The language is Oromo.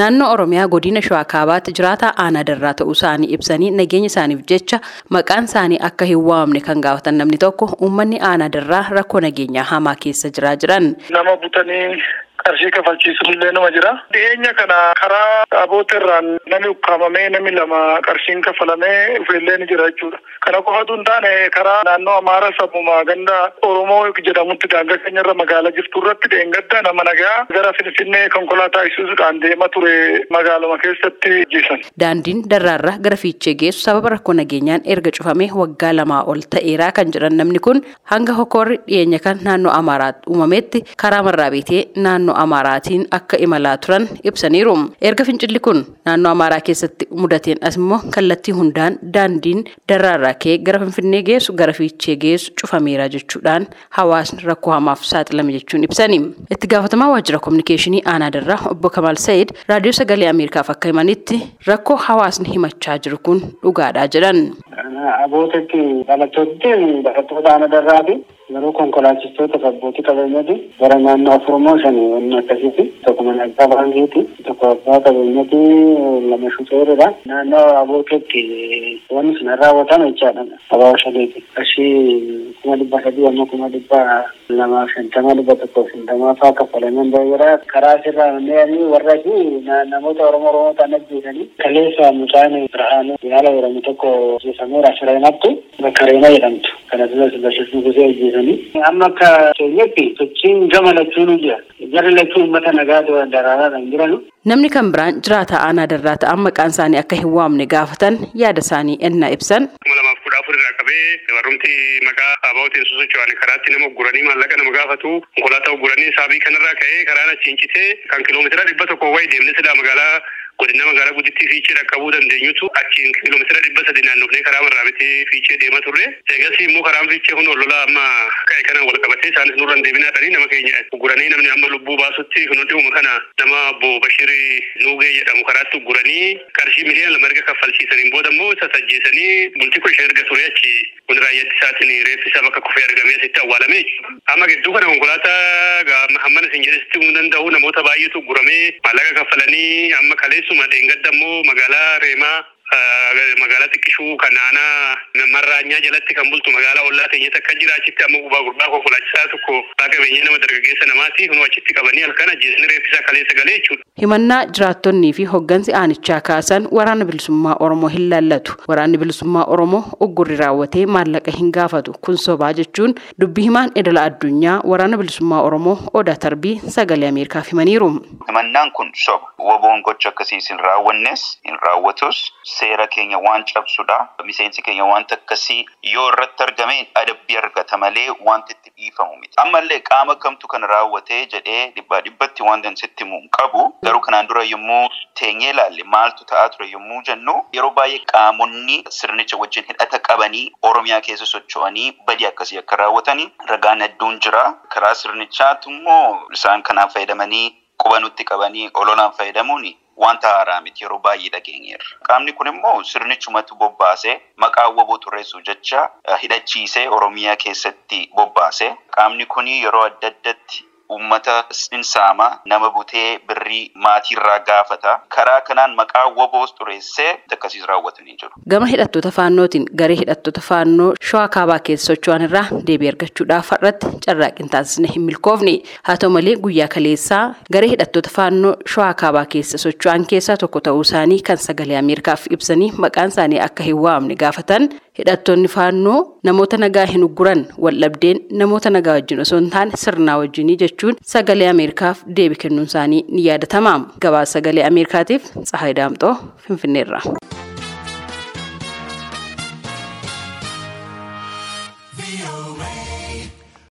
naannoo Oromiyaa godina Shawaa Kaabaatti jiraataa aanaa darraa ta'uu isaanii ibsanii nageenya isaaniif jecha maqaan isaanii akka hin waamne kan gaafatan namni tokko uummanni aanaa darraa rakkoo nageenyaa hamaa keessa jiraa jiran. Nama butanii qarshii kafalchiisuun illee nama jira. Dhiyeenya kana karaa dhaabota irraan namni ukkaamamee namni lama qarshiin kafalamee dhufeellee ni jira jechuudha. Kana qofatu hin taane karaa naannoo Amaaraa sammuma ganda Oromoo jedhamutti daangaa keenyarra magaalaa jirtu irratti dheengadda nama nagaa gara Finfinnee konkolaataa isuusuudhaan deema ture magaaluma keessatti ajjeesan. Daandiin darraarraa gara fiichee geessu sababa rakkoo nageenyaan erga cufamee waggaa lamaa ol ta'eeraa kan jedhan namni kun hanga hokorri dhiyeenya kan naannoo Amaaraatti uumametti karaa marraa beetee naannoo Amaaraatiin akka imalaa turan ibsaniiru. Erga fincilli kun naannoo Amaaraa keessatti mudateen as immoo kallattii hundaan daandiin darraarraa ka'ee gara Finfinnee geessu gara fiichee geessu cufameera jechuudhaan hawaasni rakkoo hamaaf saaxilame jechuun ibsani. Itti gaafatamaa waajjira kominikeeshinii aanaa darraa obbo Kamal Said raadiyoo sagalee Ameerikaaf akka himanitti rakkoo hawaasni himachaa jiru kun dhugaadhaa jedhan. Abootatti dhalattoonni dhalattoota aanaa darraati. Garuu konkolaachistoota abbootii qabeenyaati. Gara naannoo afurmoo shanii wanni akkasiiti. Tokko mana abbaa baankiiti. Tokko abbaa qabeenyaati. Lama shuufeeridha. Naannoo abooteetti wanni sun raawwatame jechaadha. Abaa shaniiti. Qarshii kuma dhibba sadii amma kuma dhibba lama shantama dhibba tokko shantamaa fa'aa kaffalameen baay'eedha. Karaa asirraa manneen warra fi namoota Oromoo Oromoo ta'an ajjeesanii kaleessa mucaan Birhaanuu yaala jedhamu tokko ajjeefameera Shireenatti bakka Reena jedhamtu. Kana ajjeesanii. Amma akka keenyatti sochiin gama lachuun jira. Jarri lachuu uummata nagaa daraaraadhaan jiranu. Namni kan biraan jiraataa aanaa darraa ta'an maqaan isaanii akka hin waamne gaafatan yaada isaanii ennaa ibsan. kuma lamaaf kudha afur irraa qabee barrumti maqaa abaa'otiin sosocho'an karaatti nama ugguranii maallaqa nama gaafatu konkolaataa ugguranii saabii kanarraa ka'ee karaan achiin citee kan kiiloomeetira dhibba tokko wayii deemnee magaalaa godina magaalaa guddittii fiichee dhaqqabuu dandeenyutu achiin kiiloomeetira dhibba sadi naannofnee karaa marraa bitee fiichee deema turre eegas immoo karaan fiichee kun olola amma ka'e kanaan wal qabatee isaanis nurraan deebinaadhanii nama keenya ugguranii namni amma lubbuu baasutti kun dhihuma kana nama obbo Bashir Nuugee jedhamu karaatti ugguranii qarshii miliyoona lama erga kaffalchiisaniin booda immoo isa sajjeesanii bultii kudha erga ture achi kun raayyaatti isaatiin reeffi isaa bakka kufee argamee asitti awwaalame. Amma gidduu kana konkolaataa hamman isin jedhesitti danda'u namoota baay'eetu ugguramee maallaqa kaffalanii amma kaleessuma dheengadda immoo magaalaa Reemaa magaalaa xiqqishuu kan aanaa marraanyaa jalatti kan bultu magaalaa ollaa teenyatti akka jiraachitti amma gubaa gurbaa konkolaachisaa tokko qabeenya nama dargaggeessa namaati kunuu achitti qabanii halkan ajjeesanii reeffisaa kaleessa galee jechuudha. Himannaa jiraattonnii fi hoggansi aanichaa kaasan waraana bilisummaa Oromoo hin laallatu. Waraanni bilisummaa Oromoo uggurri raawwatee maallaqa hin gaafatu. Kun sobaa jechuun dubbii himaan idila addunyaa waraana bilisummaa Oromoo Odaa Tarbii sagalee Ameerikaaf himaniiru. Himannaan kun soba. Waboon gocha akkasiis hin raawwannes hin raawwatus seera keenya waan cabsudha. Miseensi keenya wanta akkasii yoo irratti argame adabbii argata malee wanta itti dhiifamu miti. Ammallee qaama kamtu kan raawwatee jedhee dhibbaa dhibbatti wanta sitti himu qabu. Garuu kanaan dura yommuu teenyee ilaalle maaltu ta'aa ture yommuu jennu yeroo baay'ee qaamonni sirnicha wajjin hidhata qabanii Oromiyaa keessa socho'anii badii akkasii akka raawwatanii ragaan hedduun jira. Karaa sirnichaatu immoo isaan kanaaf fayyadamanii quba nutti qabanii ololaan fayyadamuun wanta haaraa miti yeroo baay'ee dhageenyeerra. Qaamni kun immoo sirnichumatu bobbaasee maqaa waboo xureessuu jecha hidhachiisee Oromiyaa keessatti bobbaase. Qaamni kun yeroo adda addatti uummata hin saama nama butee birrii maatiirraa gaafata. Karaa kanaan maqaa woboos xureessee akkasiis raawwatanii jiru. Gama hidhattoota faannootiin garee hidhattoota faannoo shawaa kaabaa keessa socho'an irraa deebii argachuudhaaf har'atti carraaqqiin taasisne hin milkoofne. Haa ta'u malee guyyaa kaleessaa garee hidhattoota faannoo shawaa kaabaa keessa socho'an keessaa tokko ta'uu isaanii kan sagalee ameerikaaf ibsanii maqaan isaanii akka hin waamne gaafatan. Hidhattoonni faannoo namoota nagaa hin ugguran waldhabdeen namoota nagaa wajjin osoo hin taane sirnaa wajjinii jechuun sagalee ameerikaaf deebii kennuun isaanii ni yaadatama gabaasa sagalee ameerikaatiif tsahaay daamxoo finfinneerra.